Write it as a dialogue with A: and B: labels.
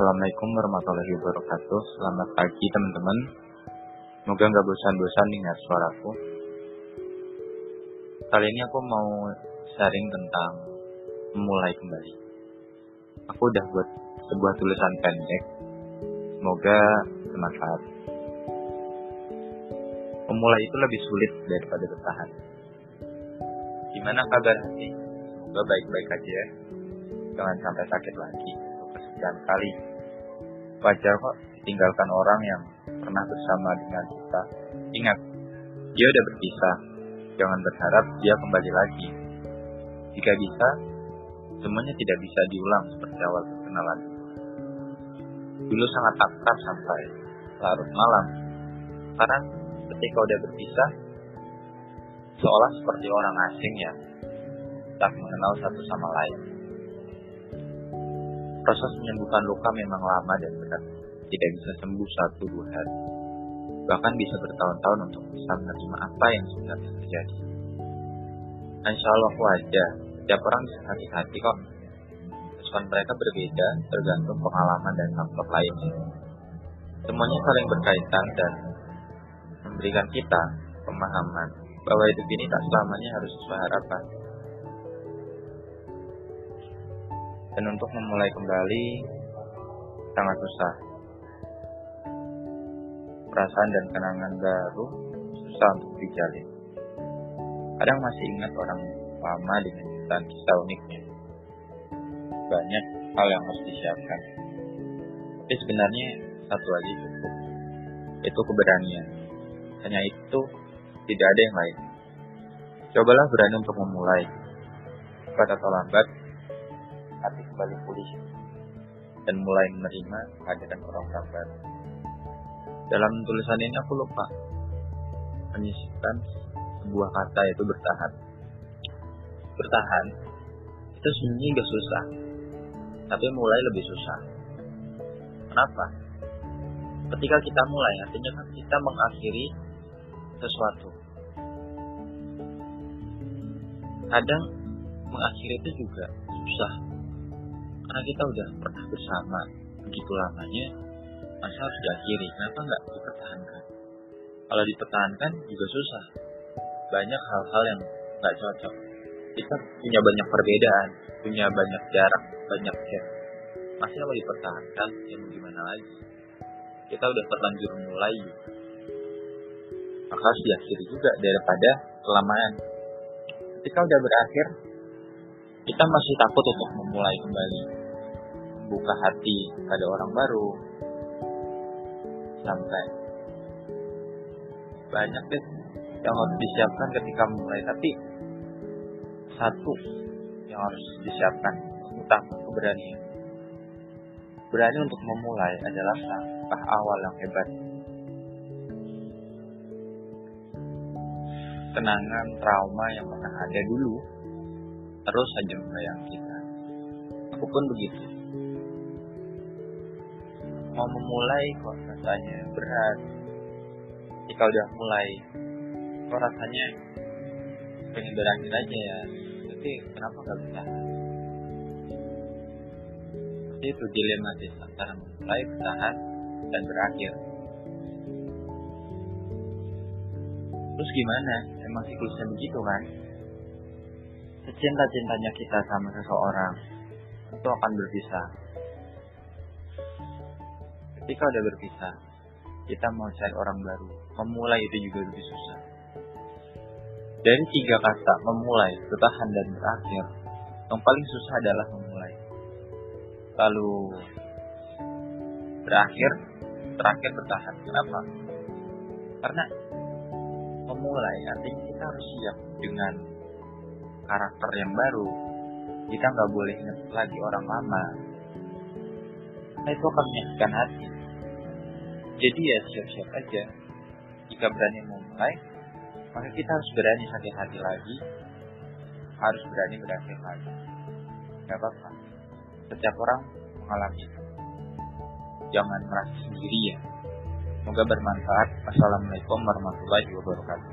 A: Assalamualaikum warahmatullahi wabarakatuh. Selamat pagi teman-teman. Semoga nggak bosan-bosan dengar suaraku. Kali ini aku mau sharing tentang memulai kembali. Aku udah buat sebuah tulisan pendek. Semoga bermanfaat. Memulai itu lebih sulit daripada bertahan. Gimana kabar hati? Semoga baik-baik aja ya. Jangan sampai sakit lagi kesekian kali. Wajar kok ditinggalkan orang yang pernah bersama dengan kita. Ingat, dia udah berpisah. Jangan berharap dia kembali lagi. Jika bisa, semuanya tidak bisa diulang seperti awal perkenalan. Dulu sangat akrab sampai larut malam. Sekarang ketika udah berpisah, seolah seperti orang asing ya, tak mengenal satu sama lain. Proses menyembuhkan luka memang lama dan berat, tidak bisa sembuh satu dua hari. Bahkan bisa bertahun-tahun untuk bisa menerima apa yang sebenarnya terjadi. Insya Allah wajar, setiap orang bisa sakit hati kok. Respon mereka berbeda tergantung pengalaman dan faktor lainnya. Semuanya saling berkaitan dan memberikan kita pemahaman bahwa hidup ini tak selamanya harus sesuai harapan. Dan untuk memulai kembali sangat susah. Perasaan dan kenangan baru susah untuk dijalin. Kadang masih ingat orang lama dengan jutaan kisah uniknya. Banyak hal yang harus disiapkan. Tapi sebenarnya satu aja cukup. Itu keberanian. Hanya itu tidak ada yang lain. Cobalah berani untuk memulai. Cepat atau lambat, hati kembali pulih dan mulai menerima kehadiran orang-orang. Dalam tulisan ini aku lupa menyisipkan sebuah kata yaitu bertahan. Bertahan itu sebenarnya gak susah, tapi mulai lebih susah. Kenapa? Ketika kita mulai, artinya kan kita mengakhiri sesuatu. Kadang mengakhiri itu juga susah. Karena kita udah pernah bersama begitu lamanya, masa harus diakhiri. Kenapa nggak dipertahankan? Kalau dipertahankan juga susah. Banyak hal-hal yang nggak cocok. Kita punya banyak perbedaan, punya banyak jarak, banyak gap. Masih dipertahankan, ya mau gimana lagi? Kita udah terlanjur mulai, maka harus diakhiri juga daripada kelamaan. Ketika udah berakhir, kita masih takut untuk memulai kembali, membuka hati pada orang baru, sampai banyak deh yang harus disiapkan ketika memulai. Tapi satu yang harus disiapkan utama keberanian. Berani untuk memulai adalah langkah awal yang hebat kenangan trauma yang pernah ada dulu terus saja membayang kita. Aku pun begitu. Mau memulai kok rasanya berat. Jika udah mulai, kok rasanya pengen berakhir aja ya. Tapi kenapa gak bisa? Seperti itu dilematis antara memulai, bertahan, dan berakhir. Terus gimana? Emang siklusnya begitu kan? Secinta-cintanya kita sama seseorang itu akan berpisah. Ketika udah berpisah, kita mau cari orang baru. Memulai itu juga lebih susah. Dari tiga kata, memulai, bertahan, dan berakhir, yang paling susah adalah memulai. Lalu, berakhir, terakhir bertahan. Kenapa? Karena memulai artinya kita harus siap dengan karakter yang baru kita nggak boleh ingat lagi orang lama nah itu akan menyakitkan hati jadi ya siap-siap aja. Jika berani memulai maka kita harus berani sakit hati lagi. Harus berani berakhir lagi. Gak apa-apa. Setiap orang mengalami itu. Jangan merasa sendiri ya. Semoga bermanfaat. Assalamualaikum warahmatullahi wabarakatuh.